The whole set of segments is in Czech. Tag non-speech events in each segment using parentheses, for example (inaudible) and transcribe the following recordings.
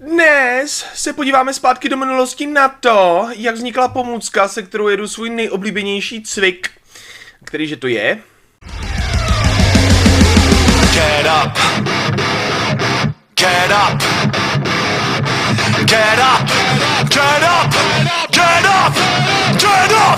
Dnes se podíváme zpátky do minulosti na to, jak vznikla pomůcka, se kterou jedu svůj nejoblíbenější cvik. Který že to je? Get up. Get up. Get up. Get up. Get up. Get up. Get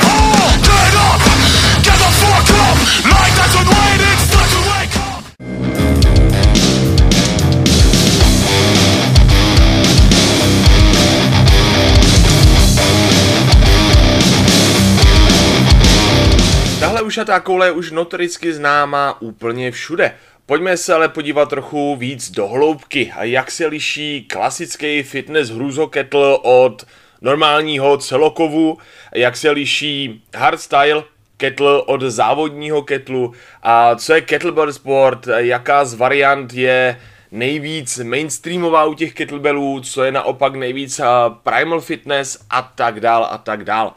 Tahle ušatá koule je už notoricky známá úplně všude. Pojďme se ale podívat trochu víc do hloubky. A jak se liší klasický fitness hrůzoketl od normálního celokovu, jak se liší hardstyle kettle od závodního ketlu? A co je kettlebell sport, jaká z variant je nejvíc mainstreamová u těch kettlebellů, co je naopak nejvíc primal fitness? A tak dál a tak dál.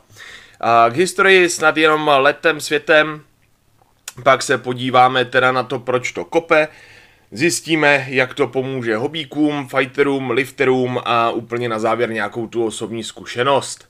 K historii snad jenom letem světem, pak se podíváme teda na to, proč to kope, zjistíme, jak to pomůže hobíkům, fighterům, lifterům a úplně na závěr nějakou tu osobní zkušenost.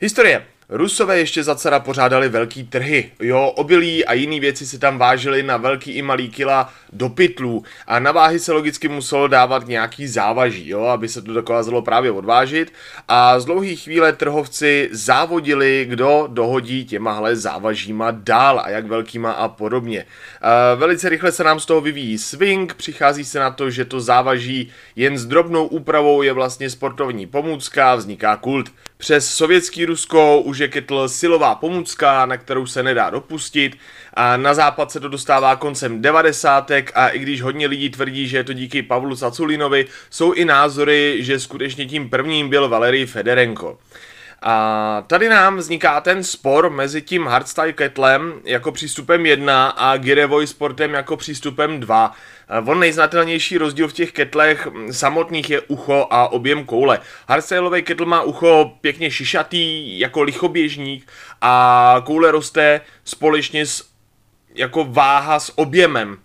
Historie. Rusové ještě za cara pořádali velký trhy. Jo, obilí a jiné věci se tam vážily na velký i malý kila do pytlů a na váhy se logicky muselo dávat nějaký závaží, jo, aby se to dokázalo právě odvážit a z dlouhé chvíle trhovci závodili, kdo dohodí těmahle závažíma dál a jak velkýma a podobně. E, velice rychle se nám z toho vyvíjí swing, přichází se na to, že to závaží jen s drobnou úpravou je vlastně sportovní pomůcka, vzniká kult. Přes sovětský Rusko už je kettle silová pomůcka, na kterou se nedá dopustit a na západ se to dostává koncem 90. a i když hodně lidí tvrdí, že je to díky Pavlu Saculinovi, jsou i názory, že skutečně tím prvním byl Valery Federenko. A tady nám vzniká ten spor mezi tím hardstyle kettlem jako přístupem 1 a Girevoj sportem jako přístupem 2. On nejznatelnější rozdíl v těch ketlech samotných je ucho a objem koule. Hardstyleový kettle má ucho pěkně šišatý, jako lichoběžník a koule roste společně s jako váha s objemem,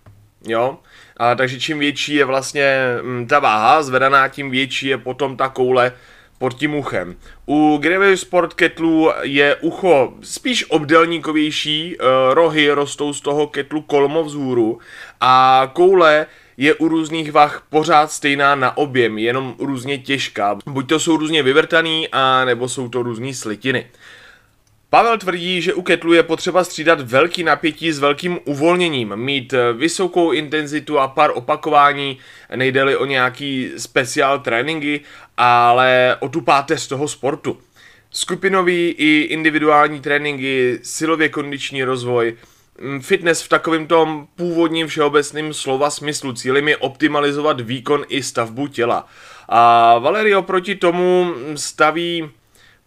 jo. A, takže čím větší je vlastně m, ta váha zvedaná, tím větší je potom ta koule pod tím uchem. U Grevy Sport Kettlu je ucho spíš obdelníkovější, eh, rohy rostou z toho ketlu kolmo vzhůru a koule je u různých vah pořád stejná na objem, jenom různě těžká. Buď to jsou různě vyvrtaný, a nebo jsou to různé slitiny. Pavel tvrdí, že u ketlu je potřeba střídat velký napětí s velkým uvolněním, mít vysokou intenzitu a pár opakování, nejde o nějaký speciál tréninky, ale o tu páteř toho sportu. Skupinový i individuální tréninky, silově kondiční rozvoj, fitness v takovém tom původním všeobecným slova smyslu. Cílem je optimalizovat výkon i stavbu těla. A Valerio proti tomu staví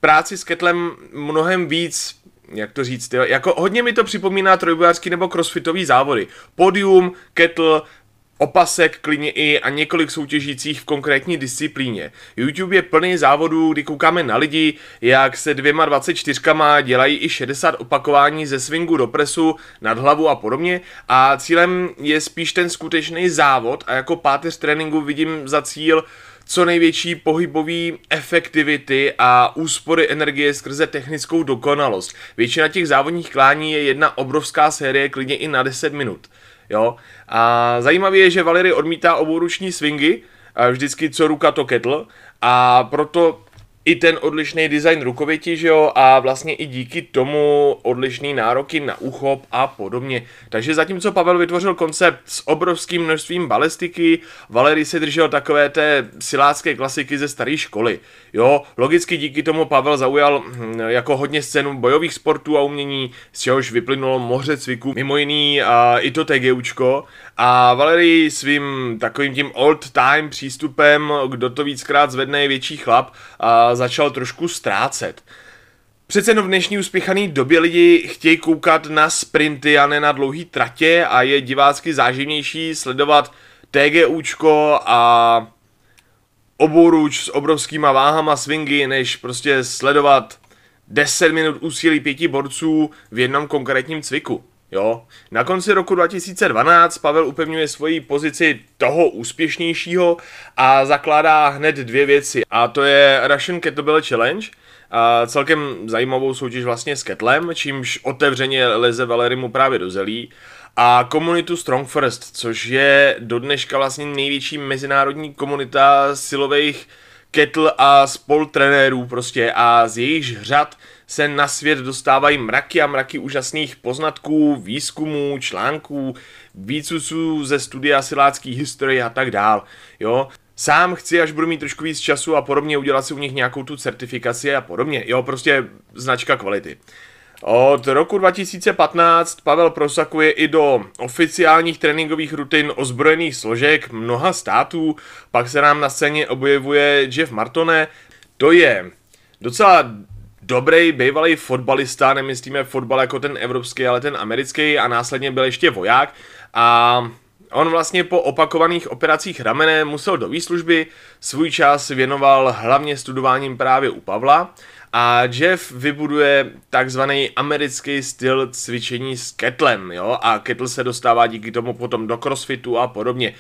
práci s ketlem mnohem víc, jak to říct, jo? jako hodně mi to připomíná trojbojářský nebo crossfitový závody. Podium, kettle, opasek klidně i a několik soutěžících v konkrétní disciplíně. YouTube je plný závodů, kdy koukáme na lidi, jak se dvěma 24 dělají i 60 opakování ze swingu do presu, nad hlavu a podobně a cílem je spíš ten skutečný závod a jako páteř tréninku vidím za cíl co největší pohybový efektivity a úspory energie skrze technickou dokonalost. Většina těch závodních klání je jedna obrovská série, klidně i na 10 minut. Jo? A zajímavé je, že Valery odmítá obouruční swingy, vždycky co ruka to kettle, a proto i ten odlišný design rukověti, že jo, a vlastně i díky tomu odlišný nároky na uchop a podobně. Takže zatímco Pavel vytvořil koncept s obrovským množstvím balistiky, Valery se držel takové té silácké klasiky ze staré školy. Jo, logicky díky tomu Pavel zaujal hm, jako hodně scénu bojových sportů a umění, z čehož vyplynulo moře cviků, mimo jiný a i to TGUčko. A Valery svým takovým tím old time přístupem, kdo to víckrát zvedne je větší chlap, a začal trošku ztrácet. Přece no v dnešní uspěchané době lidi chtějí koukat na sprinty a ne na dlouhé tratě a je divácky záživnější sledovat TGUčko a obouruč s obrovskýma váhama swingy, než prostě sledovat 10 minut úsilí pěti borců v jednom konkrétním cviku. Jo. Na konci roku 2012 Pavel upevňuje svoji pozici toho úspěšnějšího a zakládá hned dvě věci. A to je Russian Kettlebell Challenge, a celkem zajímavou soutěž vlastně s ketlem, čímž otevřeně leze Valerimu právě do zelí a komunitu Strong First, což je do dneška vlastně největší mezinárodní komunita silových kettle a spoltrenérů prostě a z jejich řad se na svět dostávají mraky a mraky úžasných poznatků, výzkumů, článků, výcusů ze studia silácké historie a tak dál, jo. Sám chci, až budu mít trošku víc času a podobně, udělat si u nich nějakou tu certifikaci a podobně, jo, prostě značka kvality. Od roku 2015 Pavel prosakuje i do oficiálních tréninkových rutin ozbrojených složek mnoha států, pak se nám na scéně objevuje Jeff Martone, to je docela dobrý bývalý fotbalista, nemyslíme fotbal jako ten evropský, ale ten americký a následně byl ještě voják. A On vlastně po opakovaných operacích ramene musel do výslužby, svůj čas věnoval hlavně studováním právě u Pavla a Jeff vybuduje takzvaný americký styl cvičení s ketlem, jo, a kettle se dostává díky tomu potom do crossfitu a podobně.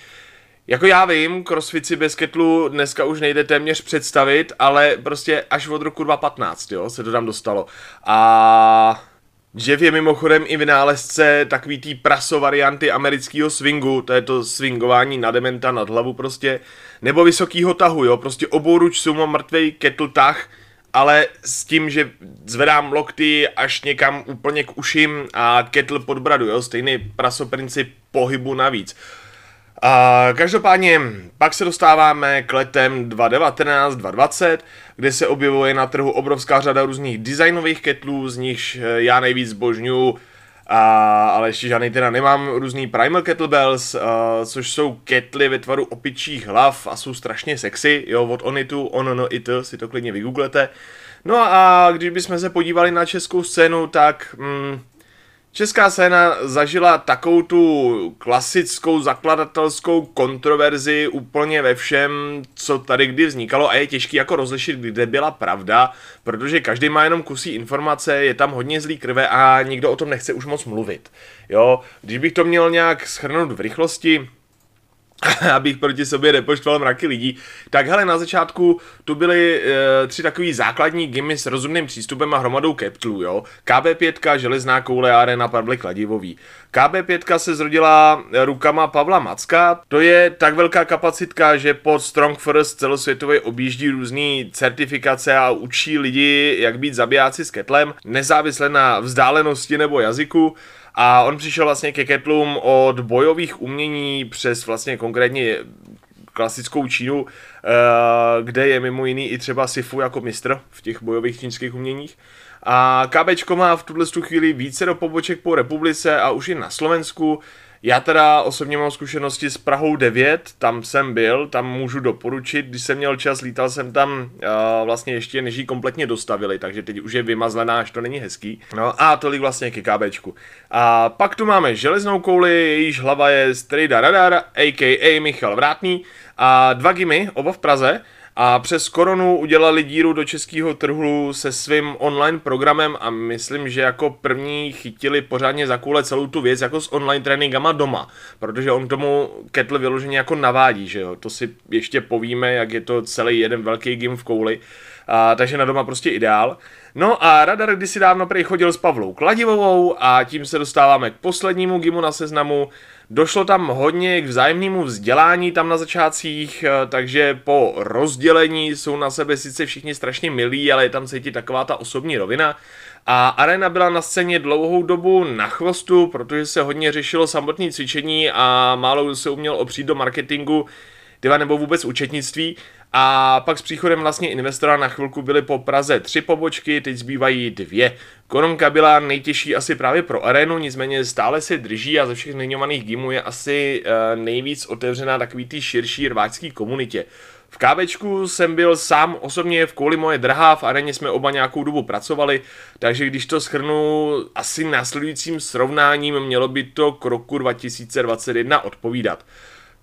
Jako já vím, crossfit si bez ketlu dneska už nejde téměř představit, ale prostě až od roku 2015, jo, se to tam dostalo. A Jeff je mimochodem i vynálezce takový tý praso varianty amerického swingu, to je to swingování na dementa nad hlavu prostě, nebo vysokýho tahu, jo, prostě obouruč sumo mrtvej kettle tah, ale s tím, že zvedám lokty až někam úplně k uším a kettle pod bradu, jo, stejný prasoprincip pohybu navíc. A každopádně pak se dostáváme k letem 2019-2020, kde se objevuje na trhu obrovská řada různých designových ketlů, z nichž eh, já nejvíc zbožňuju, a, ale ještě žádný teda nemám, různý Primal Kettlebells, a, eh, což jsou ketly ve tvaru opičích hlav a jsou strašně sexy, jo, od Onitu, Onono It, si to klidně vygooglete. No a když bychom se podívali na českou scénu, tak... Mm, Česká scéna zažila takovou tu klasickou zakladatelskou kontroverzi úplně ve všem, co tady kdy vznikalo a je těžký jako rozlišit, kde byla pravda, protože každý má jenom kusí informace, je tam hodně zlý krve a nikdo o tom nechce už moc mluvit. Jo, když bych to měl nějak schrnout v rychlosti, (laughs) abych proti sobě nepoštval mraky lidí. Tak hele, na začátku tu byly e, tři takový základní gimy s rozumným přístupem a hromadou keptlů, jo. KB5, železná koule arena Pavle Kladivový. KB5 se zrodila rukama Pavla Macka, to je tak velká kapacitka, že pod Strong First celosvětově objíždí různé certifikace a učí lidi, jak být zabijáci s ketlem, nezávisle na vzdálenosti nebo jazyku. A on přišel vlastně ke ketlům od bojových umění přes vlastně konkrétně klasickou Čínu, eh, kde je mimo jiný i třeba Sifu jako mistr v těch bojových čínských uměních. A KBčko má v tuhle chvíli více do poboček po republice a už i na Slovensku. Já teda osobně mám zkušenosti s Prahou 9, tam jsem byl, tam můžu doporučit, když jsem měl čas, lítal jsem tam uh, vlastně ještě než ji kompletně dostavili, takže teď už je vymazlená, až to není hezký. No a tolik vlastně ke KBčku. A pak tu máme železnou kouli, jejíž hlava je Strida Radar, a.k.a. Michal Vrátný a dva gimy, oba v Praze, a přes koronu udělali díru do českého trhu se svým online programem a myslím, že jako první chytili pořádně za kůle celou tu věc jako s online tréninkama doma, protože on tomu Kettle vyloženě jako navádí, že jo, to si ještě povíme, jak je to celý jeden velký game v kouli, a, takže na doma prostě ideál. No a Radar kdysi dávno prej chodil s Pavlou Kladivovou a tím se dostáváme k poslednímu gimu na seznamu, Došlo tam hodně k vzájemnému vzdělání tam na začátcích, eh, takže po rozdělení jsou na sebe sice všichni strašně milí, ale je tam cítit taková ta osobní rovina. A Arena byla na scéně dlouhou dobu na chvostu, protože se hodně řešilo samotné cvičení a málo se uměl opřít do marketingu, nebo vůbec účetnictví. A pak s příchodem vlastně investora na chvilku byly po Praze tři pobočky, teď zbývají dvě. Korunka byla nejtěžší asi právě pro arénu, nicméně stále se drží a ze všech zmiňovaných gimů je asi uh, nejvíc otevřená takový ty širší rváčský komunitě. V kávečku jsem byl sám osobně v kvůli moje drahá, v areně jsme oba nějakou dobu pracovali, takže když to schrnu asi následujícím srovnáním, mělo by to k roku 2021 odpovídat.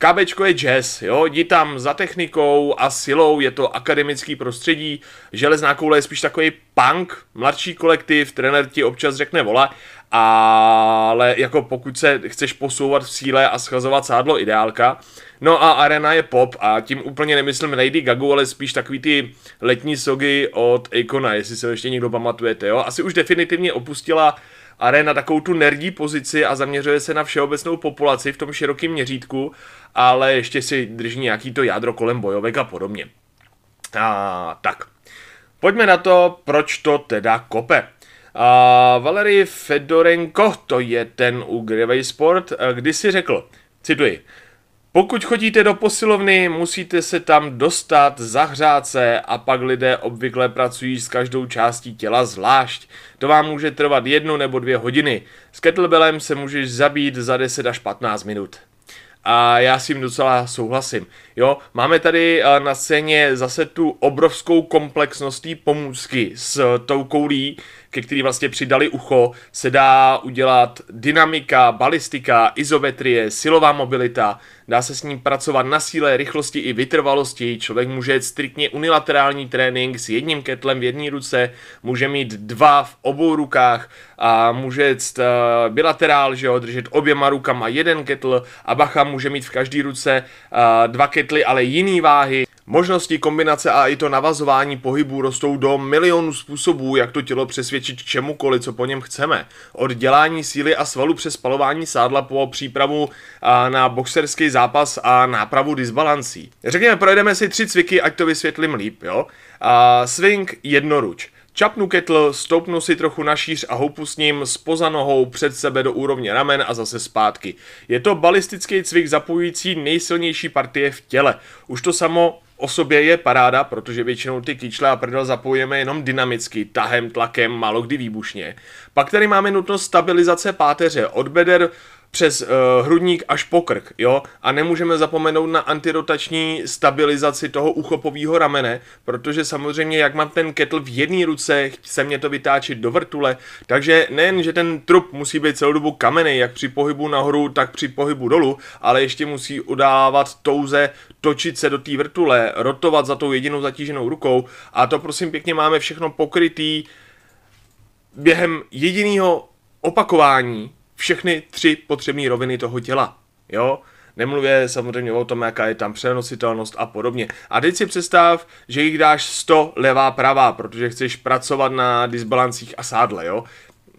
KBčko je jazz, jo, jdi tam za technikou a silou, je to akademický prostředí, železná koule je spíš takový punk, mladší kolektiv, trenér ti občas řekne vola ale jako pokud se chceš posouvat v síle a schazovat sádlo ideálka. No a Arena je pop a tím úplně nemyslím Lady Gagu, ale spíš takový ty letní sogy od Akona, jestli se ještě někdo pamatujete, jo. Asi už definitivně opustila Arena takovou tu nerdí pozici a zaměřuje se na všeobecnou populaci v tom širokém měřítku, ale ještě si drží nějaký to jádro kolem bojovek a podobně. A, tak, pojďme na to, proč to teda kope. A Valery Fedorenko, to je ten u Grevey Sport, kdy si řekl, cituji, pokud chodíte do posilovny, musíte se tam dostat, zahřát se a pak lidé obvykle pracují s každou částí těla zvlášť. To vám může trvat jednu nebo dvě hodiny. S kettlebellem se můžeš zabít za 10 až 15 minut. A já s tím docela souhlasím. Jo, máme tady eh, na scéně zase tu obrovskou komplexnost té pomůcky s tou koulí, ke který vlastně přidali ucho, se dá udělat dynamika, balistika, izometrie, silová mobilita, dá se s ním pracovat na síle, rychlosti i vytrvalosti, člověk může jet striktně unilaterální trénink s jedním ketlem v jedné ruce, může mít dva v obou rukách a může jet uh, bilaterál, že jo, držet oběma rukama jeden ketl a bacha může mít v každé ruce uh, dva ketly, ale jiný váhy. Možnosti kombinace a i to navazování pohybů rostou do milionů způsobů, jak to tělo přesvědčit k čemukoliv, co po něm chceme. Od dělání síly a svalu přes spalování sádla po přípravu na boxerský zápas a nápravu disbalancí. Řekněme, projedeme si tři cviky, ať to vysvětlím líp, jo? A swing jednoruč. Čapnu ketl, stoupnu si trochu na šíř a houpu s ním spoza nohou před sebe do úrovně ramen a zase zpátky. Je to balistický cvik zapojující nejsilnější partie v těle. Už to samo o sobě je paráda, protože většinou ty kyčle a prdel zapojíme jenom dynamicky, tahem, tlakem, málo kdy výbušně. Pak tady máme nutnost stabilizace páteře od beder přes uh, hrudník až po krk, jo, a nemůžeme zapomenout na antirotační stabilizaci toho uchopového ramene, protože samozřejmě, jak mám ten ketl v jedné ruce, chce mě to vytáčet do vrtule, takže nejen, že ten trup musí být celou dobu kamenný, jak při pohybu nahoru, tak při pohybu dolů, ale ještě musí udávat touze, točit se do té vrtule, rotovat za tou jedinou zatíženou rukou. A to prosím pěkně máme všechno pokrytý během jediného opakování všechny tři potřebné roviny toho těla. Jo? Nemluvě samozřejmě o tom, jaká je tam přenositelnost a podobně. A teď si představ, že jich dáš 100 levá pravá, protože chceš pracovat na disbalancích a sádle, jo.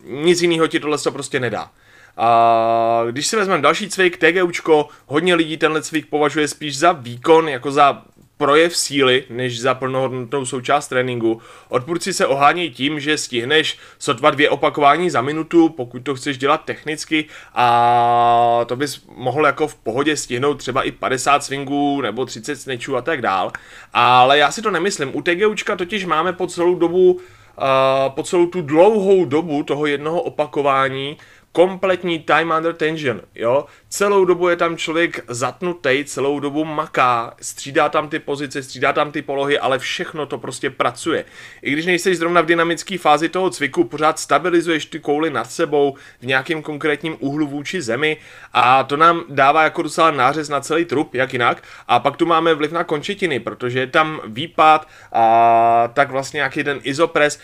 Nic jiného ti tohle prostě nedá. A když si vezmeme další cvik, TGUčko, hodně lidí tenhle cvik považuje spíš za výkon, jako za projev síly, než za plnohodnotnou součást tréninku. Odpůrci se ohánějí tím, že stihneš sotva dvě opakování za minutu, pokud to chceš dělat technicky a to bys mohl jako v pohodě stihnout třeba i 50 swingů nebo 30 snečů a tak dál. Ale já si to nemyslím. U TGUčka totiž máme po celou dobu Uh, po celou tu dlouhou dobu toho jednoho opakování kompletní time under tension, jo. Celou dobu je tam člověk zatnutý, celou dobu maká, střídá tam ty pozice, střídá tam ty polohy, ale všechno to prostě pracuje. I když nejsi zrovna v dynamické fázi toho cviku, pořád stabilizuješ ty kouly nad sebou v nějakém konkrétním úhlu vůči zemi a to nám dává jako docela nářez na celý trup, jak jinak. A pak tu máme vliv na končetiny, protože je tam výpad a tak vlastně nějaký ten izopres.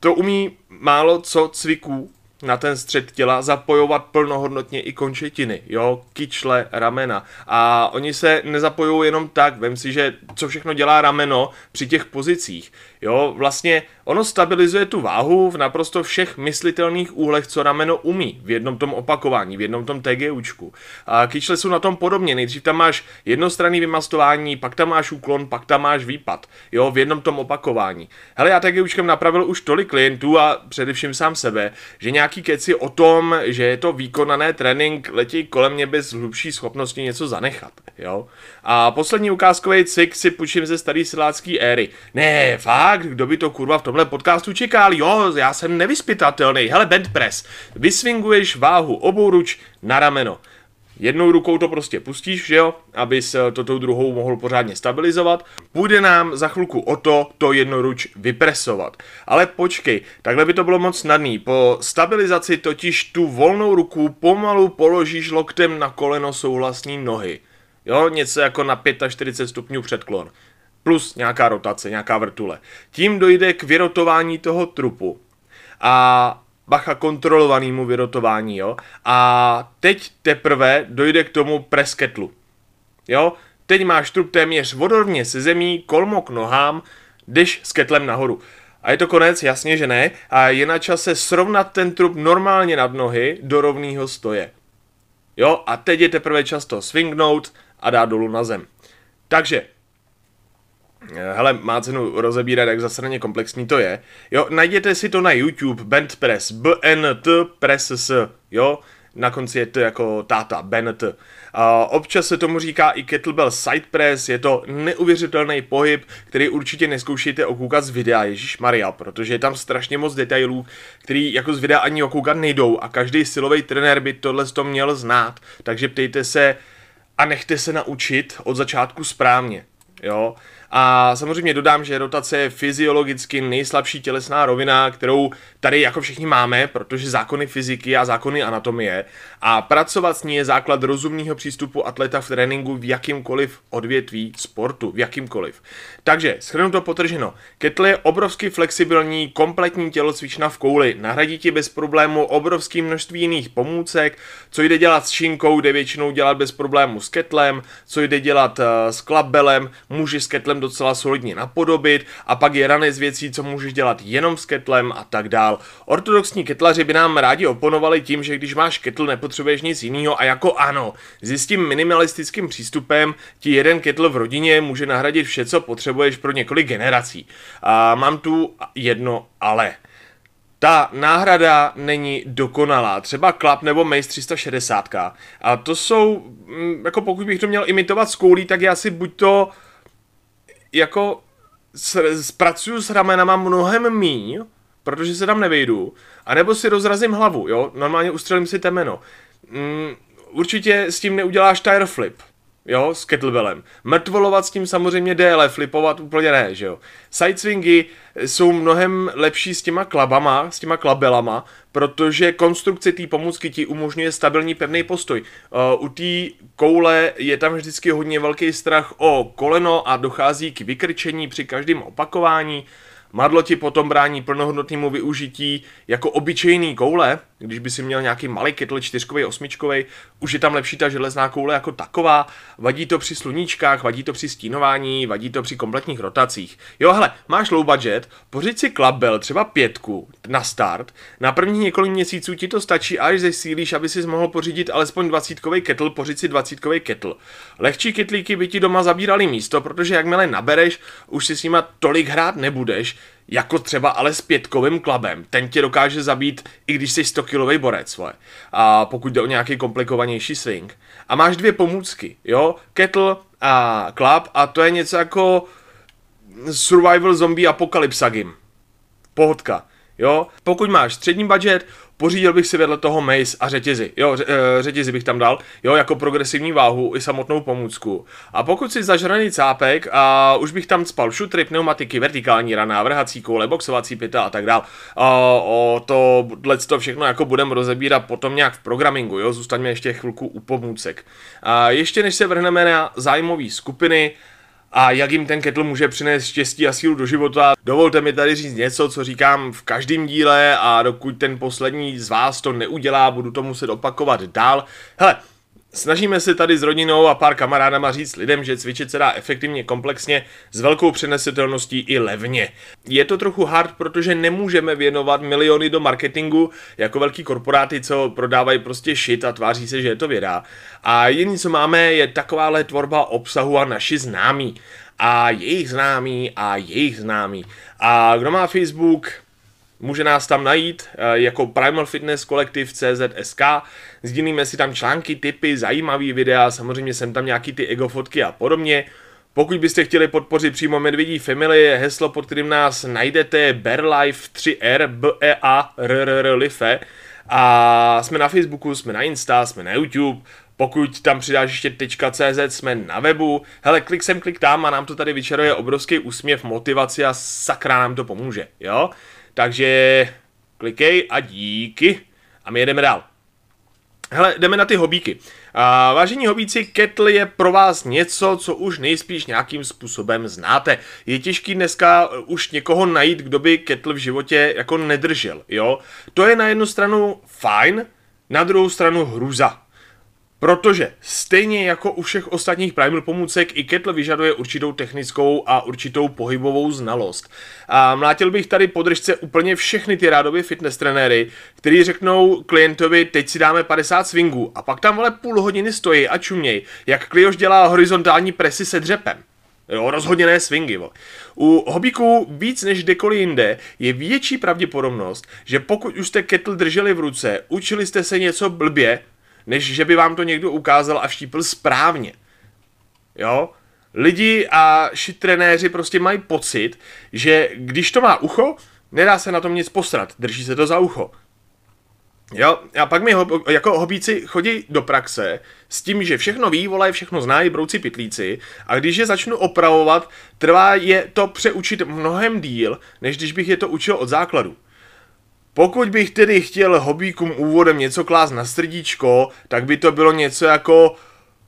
To umí málo co cviků, na ten střed těla zapojovat plnohodnotně i končetiny, jo, kyčle, ramena. A oni se nezapojují jenom tak, vem si, že co všechno dělá rameno při těch pozicích. Jo, vlastně ono stabilizuje tu váhu v naprosto všech myslitelných úhlech, co rameno umí v jednom tom opakování, v jednom tom TGUčku. A kyčle jsou na tom podobně, nejdřív tam máš jednostranný vymastování, pak tam máš úklon, pak tam máš výpad, jo, v jednom tom opakování. Hele, já TGUčkem napravil už tolik klientů a především sám sebe, že nějaký keci o tom, že je to výkonané trénink, letí kolem mě bez hlubší schopnosti něco zanechat, jo. A poslední ukázkový cvik si půjčím ze staré silácké éry. Ne, fakt, kdo by to kurva v tomhle podcastu čekal? Jo, já jsem nevyspytatelný. Hele, band press. Vysvinguješ váhu obou ruč na rameno. Jednou rukou to prostě pustíš, že jo, abys to tou druhou mohl pořádně stabilizovat. Půjde nám za chvilku o to, to jednoruč vypresovat. Ale počkej, takhle by to bylo moc snadný. Po stabilizaci totiž tu volnou ruku pomalu položíš loktem na koleno souhlasní nohy. Jo, něco jako na 45 stupňů předklon plus nějaká rotace, nějaká vrtule. Tím dojde k vyrotování toho trupu. A bacha kontrolovanému vyrotování, jo. A teď teprve dojde k tomu presketlu. Jo, teď máš trup téměř vodorovně se zemí, kolmo k nohám, jdeš s ketlem nahoru. A je to konec, jasně, že ne. A je na čase srovnat ten trup normálně nad nohy do rovného stoje. Jo, a teď je teprve čas to swingnout a dát dolů na zem. Takže, hele, má cenu rozebírat, jak zasraně komplexní to je. Jo, najděte si to na YouTube, Band Press, BNT Press S, jo, na konci je to jako táta, BNT. A občas se tomu říká i kettlebell side press, je to neuvěřitelný pohyb, který určitě neskoušejte okoukat z videa, Ježíš Maria, protože je tam strašně moc detailů, který jako z videa ani okoukat nejdou a každý silový trenér by tohle to měl znát, takže ptejte se a nechte se naučit od začátku správně, jo. A samozřejmě dodám, že rotace je fyziologicky nejslabší tělesná rovina, kterou tady jako všichni máme, protože zákony fyziky a zákony anatomie. A pracovat s ní je základ rozumného přístupu atleta v tréninku v jakýmkoliv odvětví sportu, v jakýmkoliv. Takže, schrnu to potrženo, kettle je obrovsky flexibilní, kompletní tělocvična v kouli, nahradí ti bez problému obrovské množství jiných pomůcek, co jde dělat s šinkou, jde většinou dělat bez problému s ketlem, co jde dělat uh, s klabelem, můžeš s ketlem docela solidně napodobit a pak je ranec věcí, co můžeš dělat jenom s ketlem a tak dál. Ortodoxní ketlaři by nám rádi oponovali tím, že když máš ketl, nepotřebuješ nic jiného a jako ano, s tím minimalistickým přístupem ti jeden ketl v rodině může nahradit vše, co potřebuješ pro několik generací. A mám tu jedno ale. Ta náhrada není dokonalá, třeba Club nebo Mace 360. A to jsou, mm, jako pokud bych to měl imitovat s koulí, tak já si buď to jako zpracuju s ramenama mnohem míň, protože se tam nevejdu, anebo si rozrazím hlavu, jo, normálně ustřelím si temeno. Mm, určitě s tím neuděláš tire flip, jo, s kettlebellem. Mrtvolovat s tím samozřejmě jde, ale flipovat úplně ne, že jo. Sideswingy jsou mnohem lepší s těma klabama, s těma klabelama, protože konstrukce té pomůcky ti umožňuje stabilní pevný postoj. Uh, u té koule je tam vždycky hodně velký strach o koleno a dochází k vykrčení při každém opakování. Madlo ti potom brání plnohodnotnému využití jako obyčejný koule, když by si měl nějaký malý kettle čtyřkový, osmičkový, už je tam lepší ta železná koule jako taková, vadí to při sluníčkách, vadí to při stínování, vadí to při kompletních rotacích. Jo, hele, máš low budget, pořiď si klabel, třeba pětku na start, na první několik měsíců ti to stačí, až zesílíš, aby si mohl pořídit alespoň dvacítkový kettle, pořiď si dvacítkový kettle. Lehčí ketlíky by ti doma zabírali místo, protože jakmile nabereš, už si s nima tolik hrát nebudeš, jako třeba ale s pětkovým klabem. Ten tě dokáže zabít, i když jsi 100 kilový borec, vole. A pokud jde o nějaký komplikovanější swing. A máš dvě pomůcky, jo? Kettle a klab a to je něco jako survival zombie apokalypsa game. Pohodka. Jo, pokud máš střední budget, pořídil bych si vedle toho mace a řetězy. Jo, eh, řetězy bych tam dal, jo, jako progresivní váhu i samotnou pomůcku. A pokud si zažraný cápek a už bych tam spal šutry, pneumatiky, vertikální rana, vrhací koule, boxovací pyta a tak dál. A, o to, to všechno jako budeme rozebírat potom nějak v programingu, jo, zůstaňme ještě chvilku u pomůcek. A ještě než se vrhneme na zájmové skupiny, a jak jim ten kettle může přinést štěstí a sílu do života. Dovolte mi tady říct něco, co říkám v každém díle a dokud ten poslední z vás to neudělá, budu to muset opakovat dál. Hele, Snažíme se tady s rodinou a pár kamarádama říct lidem, že cvičit se dá efektivně, komplexně, s velkou přenesitelností i levně. Je to trochu hard, protože nemůžeme věnovat miliony do marketingu jako velký korporáty, co prodávají prostě shit a tváří se, že je to věda. A jediné, co máme, je takováhle tvorba obsahu a naši známí. A jejich známí a jejich známí. A kdo má Facebook, Může nás tam najít eh, jako Primal Fitness Kolektiv CZSK. Sdílíme si tam články, typy, zajímavý videa, samozřejmě jsem tam nějaký ty ego fotky a podobně. Pokud byste chtěli podpořit přímo Medvědí Family, heslo, pod kterým nás najdete Berlife 3R, B E A R R R Life. A jsme na Facebooku, jsme na Insta, jsme na YouTube. Pokud tam přidáš ještě .cz, jsme na webu. Hele, klik sem, klik tam a nám to tady vyčaruje obrovský úsměv, motivaci a sakra nám to pomůže, jo? Takže klikej a díky. A my jedeme dál. Hele, jdeme na ty hobíky. A vážení hobíci, kettle je pro vás něco, co už nejspíš nějakým způsobem znáte. Je těžký dneska už někoho najít, kdo by kettle v životě jako nedržel, jo? To je na jednu stranu fajn, na druhou stranu hruza. Protože stejně jako u všech ostatních primal pomůcek i kettle vyžaduje určitou technickou a určitou pohybovou znalost. A mlátil bych tady podržce úplně všechny ty rádově fitness trenéry, kteří řeknou klientovi, teď si dáme 50 swingů a pak tam ale půl hodiny stojí a čuměj, jak Klioš dělá horizontální presy se dřepem. Jo, rozhodně ne swingy. Bo. U hobíků víc než kdekoliv jinde je větší pravděpodobnost, že pokud už jste kettle drželi v ruce, učili jste se něco blbě, než že by vám to někdo ukázal a vštípl správně. Jo? Lidi a šitrenéři prostě mají pocit, že když to má ucho, nedá se na tom nic posrat, drží se to za ucho. Jo, a pak mi ho, jako hobíci chodí do praxe s tím, že všechno ví, vole, všechno znají, brouci pitlíci a když je začnu opravovat, trvá je to přeučit mnohem díl, než když bych je to učil od základu. Pokud bych tedy chtěl hobíkům úvodem něco klást na srdíčko, tak by to bylo něco jako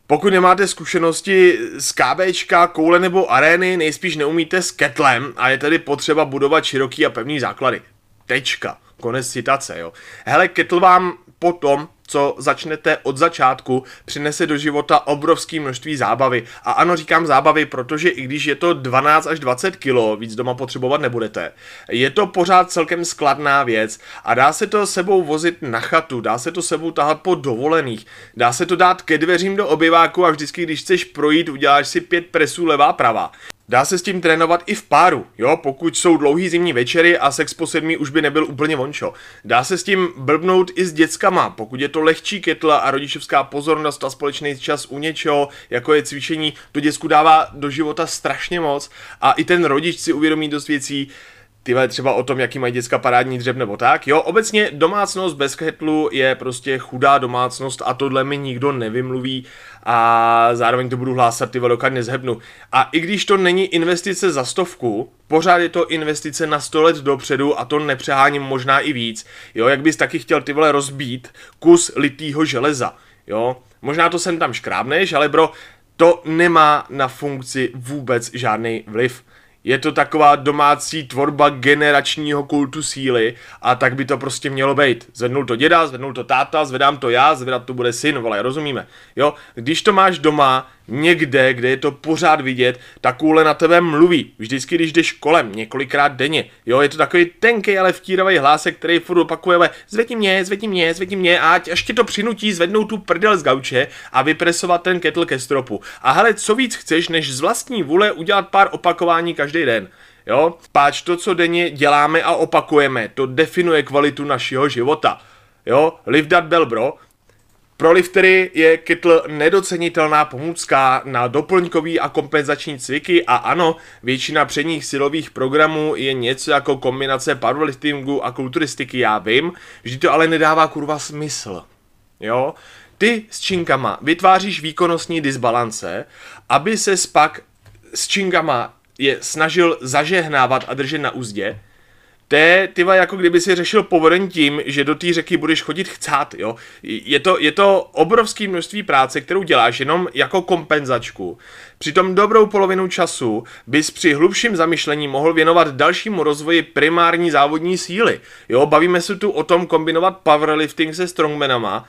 pokud nemáte zkušenosti z KBčka, koule nebo arény, nejspíš neumíte s ketlem a je tedy potřeba budovat široký a pevný základy. Tečka. Konec citace, jo. Hele, kettle vám potom co začnete od začátku, přinese do života obrovské množství zábavy. A ano, říkám zábavy, protože i když je to 12 až 20 kilo, víc doma potřebovat nebudete, je to pořád celkem skladná věc a dá se to sebou vozit na chatu, dá se to sebou tahat po dovolených, dá se to dát ke dveřím do obyváku a vždycky, když chceš projít, uděláš si pět presů levá prava. Dá se s tím trénovat i v páru, jo, pokud jsou dlouhý zimní večery a sex po sedmí už by nebyl úplně vončo. Dá se s tím blbnout i s dětskama, pokud je to lehčí ketla a rodičovská pozornost a společný čas u něčeho, jako je cvičení, to děcku dává do života strašně moc a i ten rodič si uvědomí dost věcí, ty třeba o tom, jaký mají děcka parádní dřeb nebo tak. Jo, obecně domácnost bez ketlu je prostě chudá domácnost a tohle mi nikdo nevymluví a zároveň to budu hlásat, ty dokud nezhebnu. A i když to není investice za stovku, pořád je to investice na 100 let dopředu a to nepřeháním možná i víc. Jo, jak bys taky chtěl ty vole rozbít kus litýho železa. Jo, možná to sem tam škrábneš, ale bro, to nemá na funkci vůbec žádný vliv je to taková domácí tvorba generačního kultu síly a tak by to prostě mělo být. Zvednul to děda, zvednul to táta, zvedám to já, zvedat to bude syn, vole, rozumíme. Jo, když to máš doma, někde, kde je to pořád vidět, ta kůle na tebe mluví. Vždycky, když jdeš kolem, několikrát denně. Jo, je to takový tenký, ale vtíravý hlásek, který furt opakuje, zvedni mě, zvedni mě, zvedni mě, a až tě to přinutí zvednout tu prdel z gauče a vypresovat ten kettle ke stropu. A hele, co víc chceš, než z vlastní vůle udělat pár opakování každý den. Jo, páč to, co denně děláme a opakujeme, to definuje kvalitu našeho života. Jo, live that bell, bro. Pro liftery je kytl nedocenitelná pomůcka na doplňkový a kompenzační cviky a ano, většina předních silových programů je něco jako kombinace powerliftingu a kulturistiky, já vím, vždy to ale nedává kurva smysl. Jo? Ty s činkama vytváříš výkonnostní disbalance, aby se pak s činkama je snažil zažehnávat a držet na úzdě, to je, jako kdyby si řešil povodeň tím, že do té řeky budeš chodit chcát, jo. Je to, je to obrovské množství práce, kterou děláš jenom jako kompenzačku. Přitom dobrou polovinu času bys při hlubším zamyšlení mohl věnovat dalšímu rozvoji primární závodní síly. Jo, bavíme se tu o tom kombinovat powerlifting se strongmanama,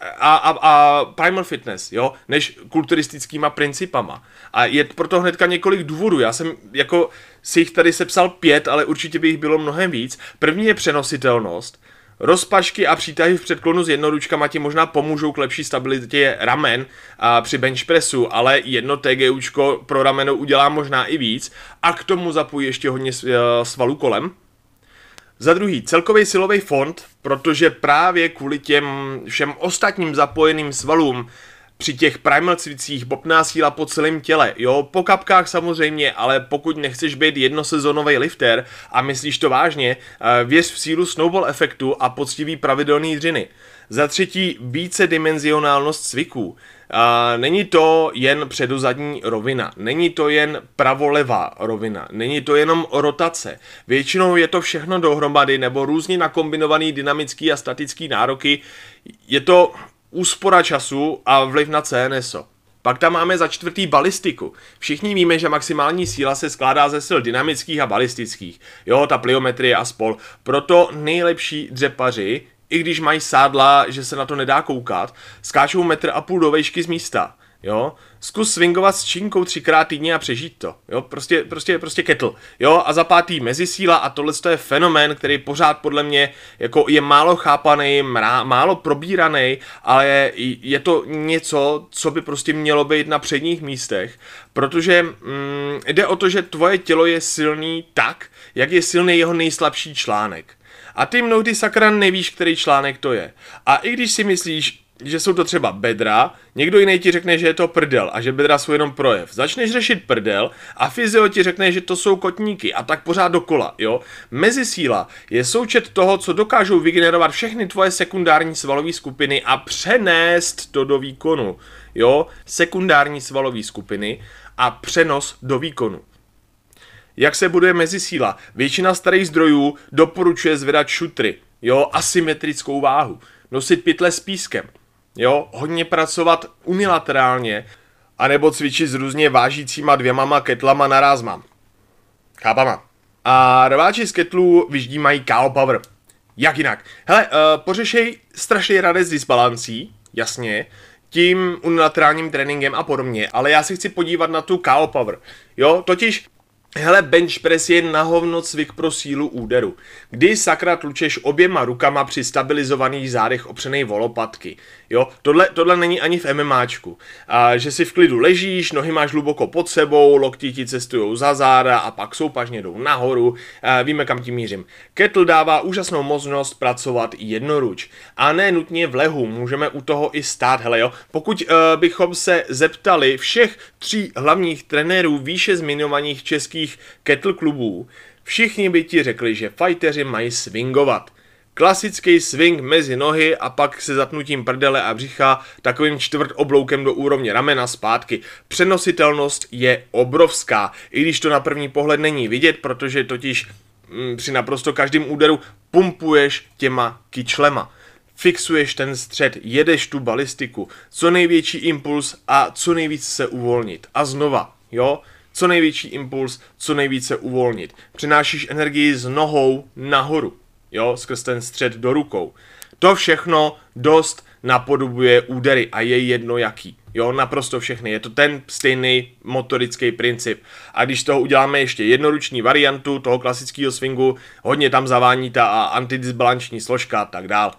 a, a, a primal fitness, jo, než kulturistickýma principama. A je proto hnedka několik důvodů. Já jsem jako si jich tady sepsal pět, ale určitě by jich bylo mnohem víc. První je přenositelnost. Rozpašky a přítahy v předklonu s jednoručkama ti možná pomůžou k lepší stabilitě ramen a při bench pressu, ale jedno TGUčko pro rameno udělá možná i víc a k tomu zapojí ještě hodně svalů kolem. Za druhý, celkový silový fond, protože právě kvůli těm všem ostatním zapojeným svalům při těch primal cvicích bobná síla po celém těle, jo, po kapkách samozřejmě, ale pokud nechceš být jednosezónový lifter a myslíš to vážně, eh, věř v sílu snowball efektu a poctivý pravidelný dřiny. Za třetí, více dimenzionálnost cviků. Není to jen předozadní rovina, není to jen pravolevá rovina, není to jenom rotace. Většinou je to všechno dohromady nebo různě nakombinovaný dynamický a statický nároky. Je to úspora času a vliv na CNSO. Pak tam máme za čtvrtý balistiku. Všichni víme, že maximální síla se skládá ze sil dynamických a balistických. Jo, ta pliometrie a spol. Proto nejlepší dřepaři, i když mají sádla, že se na to nedá koukat, skáčou metr a půl do vejšky z místa jo, zkus swingovat s činkou třikrát týdně a přežít to, jo, prostě, prostě, prostě kettle, jo, a za pátý mezisíla a tohle je fenomén, který pořád podle mě jako je málo chápaný, mrá, málo probíraný, ale je, je to něco, co by prostě mělo být na předních místech, protože mm, jde o to, že tvoje tělo je silný tak, jak je silný jeho nejslabší článek. A ty mnohdy sakra nevíš, který článek to je. A i když si myslíš, že jsou to třeba bedra, někdo jiný ti řekne, že je to prdel a že bedra jsou jenom projev. Začneš řešit prdel a fyzio ti řekne, že to jsou kotníky a tak pořád dokola, jo. Mezisíla je součet toho, co dokážou vygenerovat všechny tvoje sekundární svalové skupiny a přenést to do výkonu, jo. Sekundární svalové skupiny a přenos do výkonu. Jak se buduje mezisíla? Většina starých zdrojů doporučuje zvedat šutry, jo, asymetrickou váhu, nosit pytle s pískem, Jo, hodně pracovat unilaterálně, anebo cvičit s různě vážícíma dvěmama ketlama naraz mám. Chápama. A rváči z ketlů vyždímají KO Power. Jak jinak? Hele, uh, pořešej strašně rady s disbalancí, jasně, tím unilaterálním tréninkem a podobně, ale já si chci podívat na tu KO Power. Jo, totiž Hele, bench press je na hovno cvik pro sílu úderu. Kdy sakra tlučeš oběma rukama při stabilizovaných zádech opřenej volopatky. Jo, tohle, tohle není ani v MMAčku. A, že si v klidu ležíš, nohy máš hluboko pod sebou, lokti ti cestují za záda a pak soupažně jdou nahoru. A, víme, kam tím mířím. Kettle dává úžasnou možnost pracovat jednoruč. A ne nutně v lehu, můžeme u toho i stát, hele jo. Pokud uh, bychom se zeptali všech tří hlavních trenérů výše zmiňovaných českých kettle klubů, všichni by ti řekli, že fighteři mají swingovat. Klasický swing mezi nohy a pak se zatnutím prdele a břicha takovým čtvrt obloukem do úrovně ramena zpátky. Přenositelnost je obrovská, i když to na první pohled není vidět, protože totiž mm, při naprosto každém úderu pumpuješ těma kyčlema. Fixuješ ten střed, jedeš tu balistiku, co největší impuls a co nejvíc se uvolnit. A znova, jo, co největší impuls, co nejvíce uvolnit. Přinášíš energii z nohou nahoru jo, skrz ten střed do rukou. To všechno dost napodobuje údery a je jedno jaký. Jo, naprosto všechny. Je to ten stejný motorický princip. A když toho uděláme ještě jednoruční variantu toho klasického swingu, hodně tam zavání ta antidisbalanční složka a tak dál.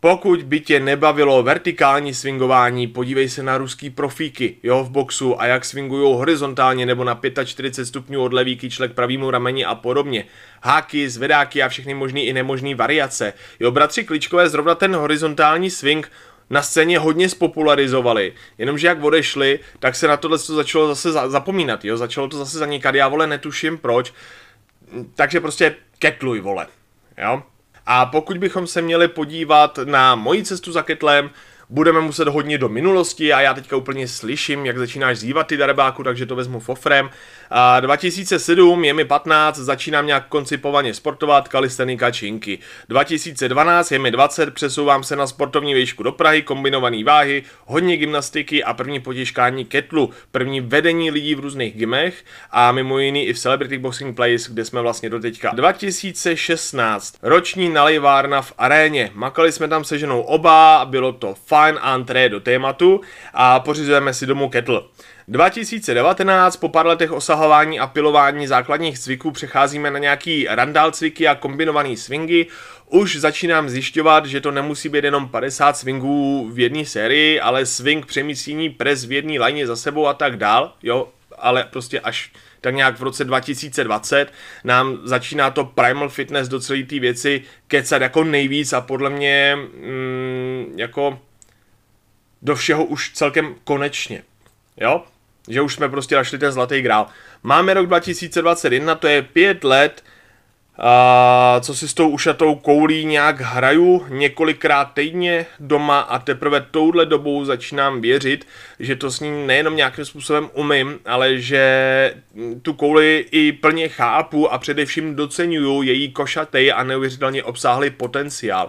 Pokud by tě nebavilo vertikální swingování, podívej se na ruský profíky, jo, v boxu a jak swingují horizontálně nebo na 45 stupňů od levý kyčle k pravýmu rameni a podobně. Háky, zvedáky a všechny možný i nemožný variace. Jo, bratři Kličkové zrovna ten horizontální swing na scéně hodně spopularizovali, jenomže jak odešli, tak se na tohle začalo zase zapomínat, jo, začalo to zase zanikat, já vole netuším proč, takže prostě ketluj, vole, jo. A pokud bychom se měli podívat na moji cestu za ketlem, budeme muset hodně do minulosti a já teďka úplně slyším, jak začínáš zývat ty darebáku, takže to vezmu fofrem. A 2007 je mi 15, začínám nějak koncipovaně sportovat, kalistenika činky. 2012 je mi 20, přesouvám se na sportovní výšku do Prahy, kombinované váhy, hodně gymnastiky a první potěžkání ketlu, první vedení lidí v různých gymech a mimo jiný i v Celebrity Boxing Place, kde jsme vlastně do teďka. 2016, roční nalivárna v aréně, makali jsme tam se ženou oba, bylo to fajn entré do tématu a pořizujeme si domů kettle. 2019 po pár letech osahování a pilování základních cviků přecházíme na nějaký randál cviky a kombinovaný swingy. Už začínám zjišťovat, že to nemusí být jenom 50 swingů v jedné sérii, ale swing přemístění pres v jedné lajně za sebou a tak dál, jo, ale prostě až tak nějak v roce 2020 nám začíná to primal fitness do celé té věci kecat jako nejvíc a podle mě mm, jako do všeho už celkem konečně. Jo? Že už jsme prostě našli ten zlatý grál. Máme rok 2021, to je pět let, a co si s tou ušatou koulí nějak hraju několikrát týdně doma a teprve touhle dobou začínám věřit, že to s ní nejenom nějakým způsobem umím, ale že tu kouli i plně chápu a především docenuju její košatý a neuvěřitelně obsáhlý potenciál.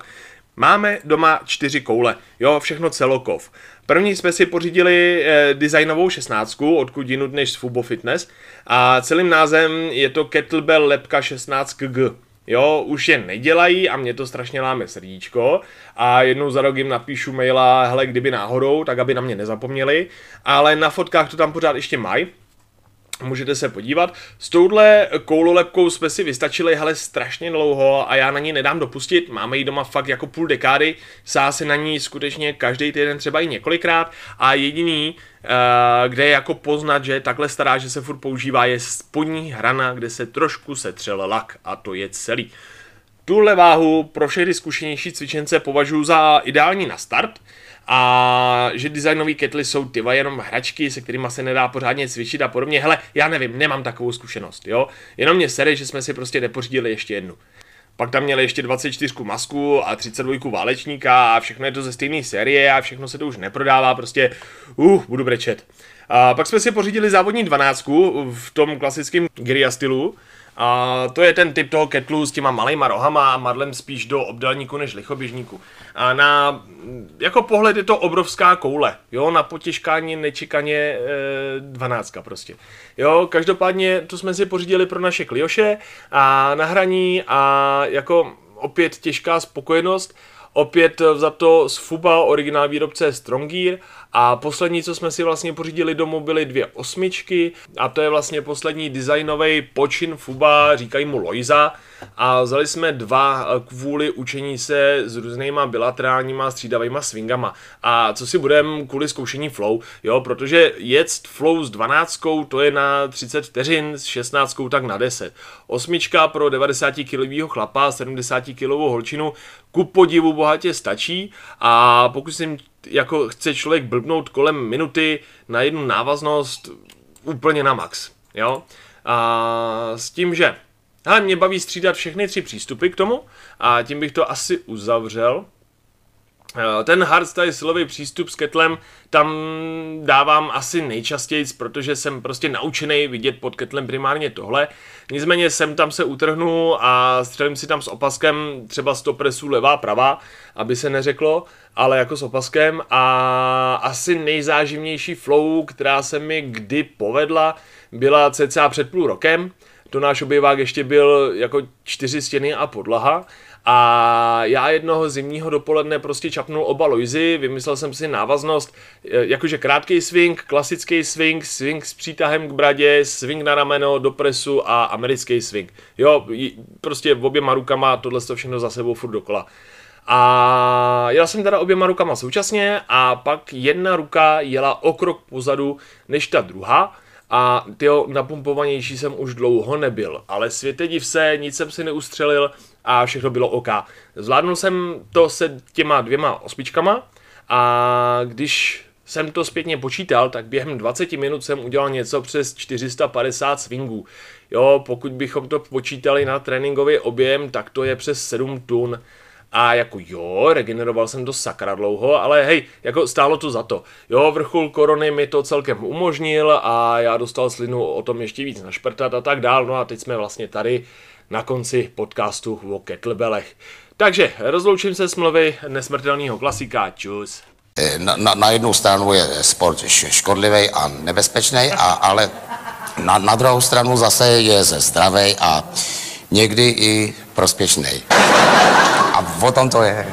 Máme doma čtyři koule, jo, všechno celokov. První jsme si pořídili eh, designovou 16, odkud jinut než z Fubo Fitness. A celým názem je to Kettlebell Lepka 16G. Jo, už je nedělají a mě to strašně láme srdíčko. A jednou za rok jim napíšu maila, hele, kdyby náhodou, tak aby na mě nezapomněli, ale na fotkách to tam pořád ještě mají, Můžete se podívat. S touhle koulolepkou jsme si vystačili, hele, strašně dlouho a já na ní nedám dopustit. Máme ji doma fakt jako půl dekády, sá se na ní skutečně každý týden třeba i několikrát a jediný, uh, kde je jako poznat, že je takhle stará, že se furt používá, je spodní hrana, kde se trošku setřel lak a to je celý. Tuhle váhu pro všechny zkušenější cvičence považuji za ideální na start, a že designové ketly jsou tyva jenom hračky, se kterými se nedá pořádně cvičit a podobně. Hele, já nevím, nemám takovou zkušenost, jo. Jenom mě sere, že jsme si prostě nepořídili ještě jednu. Pak tam měli ještě 24 masku a 32 válečníka a všechno je to ze stejné série a všechno se to už neprodává, prostě uh, budu brečet. A pak jsme si pořídili závodní 12 v tom klasickém Gyria stylu, a to je ten typ toho ketlu s těma malejma rohama a madlem spíš do obdélníku než lichoběžníku. A na jako pohled je to obrovská koule, jo, na potěžkání nečekaně e, dvanáctka prostě. Jo, každopádně to jsme si pořídili pro naše klioše a na hraní a jako opět těžká spokojenost, opět za to z FUBA originál výrobce Stronggear a poslední, co jsme si vlastně pořídili domů, byly dvě osmičky. A to je vlastně poslední designový počin FUBA, říkají mu Loiza a vzali jsme dva kvůli učení se s různýma bilaterálníma střídavýma swingama. A co si budeme kvůli zkoušení flow, jo, protože jet flow s 12 to je na 30 vteřin, s 16 tak na 10. Osmička pro 90 kg chlapa, 70 kg holčinu, ku podivu bohatě stačí a pokud si jako chce člověk blbnout kolem minuty na jednu návaznost úplně na max, jo. A s tím, že ale mě baví střídat všechny tři přístupy k tomu a tím bych to asi uzavřel. Eh, ten hardstyle silový přístup s ketlem tam dávám asi nejčastěji, protože jsem prostě naučený vidět pod ketlem primárně tohle. Nicméně sem tam se utrhnu a střelím si tam s opaskem třeba 100 presů levá pravá, aby se neřeklo, ale jako s opaskem a asi nejzáživnější flow, která se mi kdy povedla, byla cca před půl rokem. To náš objevák ještě byl jako čtyři stěny a podlaha a já jednoho zimního dopoledne prostě čapnul oba Loizy, vymyslel jsem si návaznost, e, jakože krátký swing, klasický swing, swing s přítahem k bradě, swing na rameno, do presu a americký swing. Jo, prostě oběma rukama tohle to všechno za sebou furt dokola. A jel jsem teda oběma rukama současně a pak jedna ruka jela o krok pozadu než ta druhá a tyjo, napumpovanější jsem už dlouho nebyl, ale světe div se, nic jsem si neustřelil a všechno bylo OK. Zvládnul jsem to se těma dvěma osmičkama a když jsem to zpětně počítal, tak během 20 minut jsem udělal něco přes 450 swingů. Jo, pokud bychom to počítali na tréninkový objem, tak to je přes 7 tun. A jako jo, regeneroval jsem to sakra dlouho, ale hej, jako stálo to za to. Jo, vrchol korony mi to celkem umožnil a já dostal slinu o tom ještě víc našprtat a tak dál. No a teď jsme vlastně tady na konci podcastu o kettlebellech. Takže rozloučím se s mluvy nesmrtelného klasika. Čus. Eh, na, na, na jednu stranu je sport škodlivý a nebezpečný, a, ale na, na druhou stranu zase je zdravý a někdy i prospěšný. A o tom to je.